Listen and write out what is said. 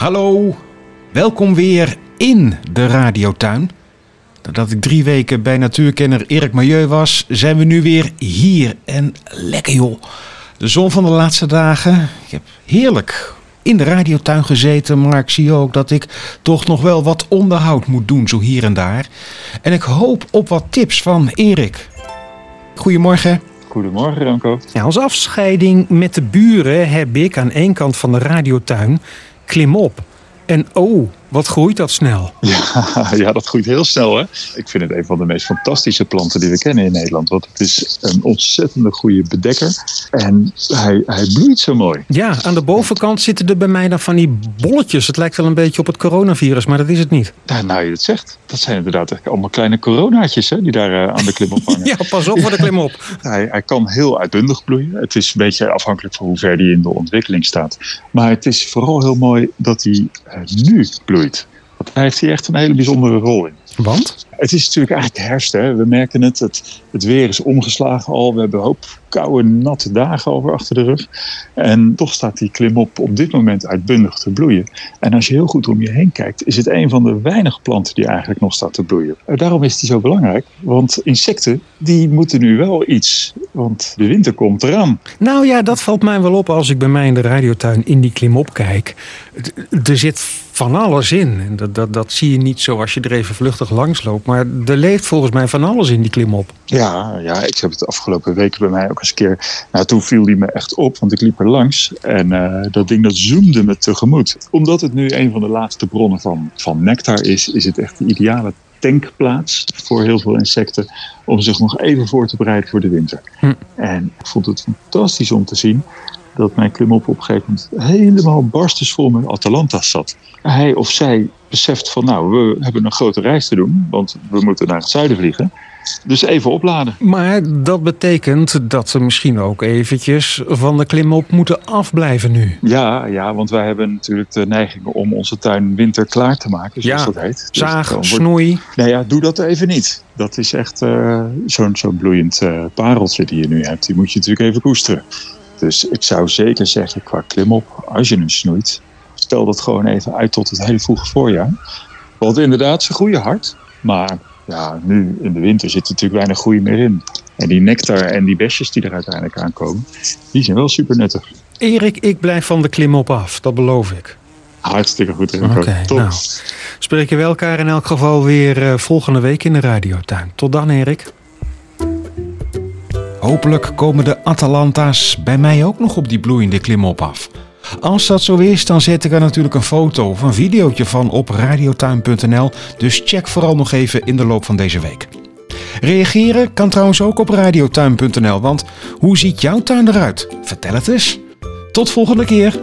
Hallo, welkom weer in de radiotuin. Nadat ik drie weken bij natuurkenner Erik Milieu was, zijn we nu weer hier. En lekker joh. De zon van de laatste dagen. Ik heb heerlijk in de radiotuin gezeten, maar ik zie ook dat ik toch nog wel wat onderhoud moet doen, zo hier en daar. En ik hoop op wat tips van Erik. Goedemorgen. Goedemorgen, Ranko. Ja, als afscheiding met de buren heb ik aan één kant van de radiotuin klimop. En oh, wat groeit dat snel? Ja, ja, dat groeit heel snel. Hè? Ik vind het een van de meest fantastische planten die we kennen in Nederland. Want het is een ontzettende goede bedekker. En hij, hij bloeit zo mooi. Ja, aan de bovenkant zitten er bij mij dan van die bolletjes. Het lijkt wel een beetje op het coronavirus, maar dat is het niet. Ja, nou, je het zegt. Dat zijn inderdaad allemaal kleine coronaatjes hè, die daar uh, aan de klim op hangen. ja, pas op voor de klim op. hij, hij kan heel uitbundig bloeien. Het is een beetje afhankelijk van hoe ver die in de ontwikkeling staat. Maar het is vooral heel mooi dat hij uh, nu bloeit. Want hij heeft hier echt een hele bijzondere rol in. Want? Het is natuurlijk eigenlijk herfst. Hè? We merken het. het. Het weer is omgeslagen al. We hebben een hoop koude, natte dagen over achter de rug. En toch staat die klimop op dit moment uitbundig te bloeien. En als je heel goed om je heen kijkt, is het een van de weinige planten die eigenlijk nog staat te bloeien. Daarom is die zo belangrijk. Want insecten, die moeten nu wel iets. Want de winter komt eraan. Nou ja, dat valt mij wel op als ik bij mij in de radiotuin in die klimop kijk. Er zit van alles in. En dat, dat, dat zie je niet zo als je er even vluchtig langs loopt. Maar er leeft volgens mij van alles in die klimop. Ja, ja, ik heb het de afgelopen weken bij mij ook eens een keer. Nou, toen viel die me echt op, want ik liep er langs. En uh, dat ding dat zoomde me tegemoet. Omdat het nu een van de laatste bronnen van, van nectar is, is het echt de ideale tankplaats voor heel veel insecten. Om zich nog even voor te bereiden voor de winter. Hm. En ik vond het fantastisch om te zien dat mijn klimop op een gegeven moment helemaal barstensvol met Atalanta's zat. Hij of zij beseft van nou, we hebben een grote reis te doen, want we moeten naar het zuiden vliegen. Dus even opladen. Maar dat betekent dat we misschien ook eventjes van de klimop moeten afblijven nu. Ja, ja, want wij hebben natuurlijk de neiging om onze tuin winter klaar te maken, zoals ja, dat heet. Dus zaag, snoei. Nee, ja, doe dat even niet. Dat is echt uh, zo'n zo bloeiend uh, pareltje die je nu hebt. Die moet je natuurlijk even koesteren. Dus ik zou zeker zeggen, qua klimop, als je hem snoeit, stel dat gewoon even uit tot het hele vroege voorjaar. Want inderdaad, ze groeien hard. Maar ja, nu in de winter zit er natuurlijk weinig groei meer in. En die nectar en die besjes die er uiteindelijk aankomen, die zijn wel super nuttig. Erik, ik blijf van de klimop af, dat beloof ik. Hartstikke goed, Oké, okay, nou, spreken we elkaar in elk geval weer uh, volgende week in de radiotuin. Tot dan, Erik. Hopelijk komen de Atalanta's bij mij ook nog op die bloeiende klimop af. Als dat zo is, dan zet ik er natuurlijk een foto of een videootje van op radiotuin.nl. Dus check vooral nog even in de loop van deze week. Reageren kan trouwens ook op radiotuin.nl, want hoe ziet jouw tuin eruit? Vertel het eens. Tot volgende keer.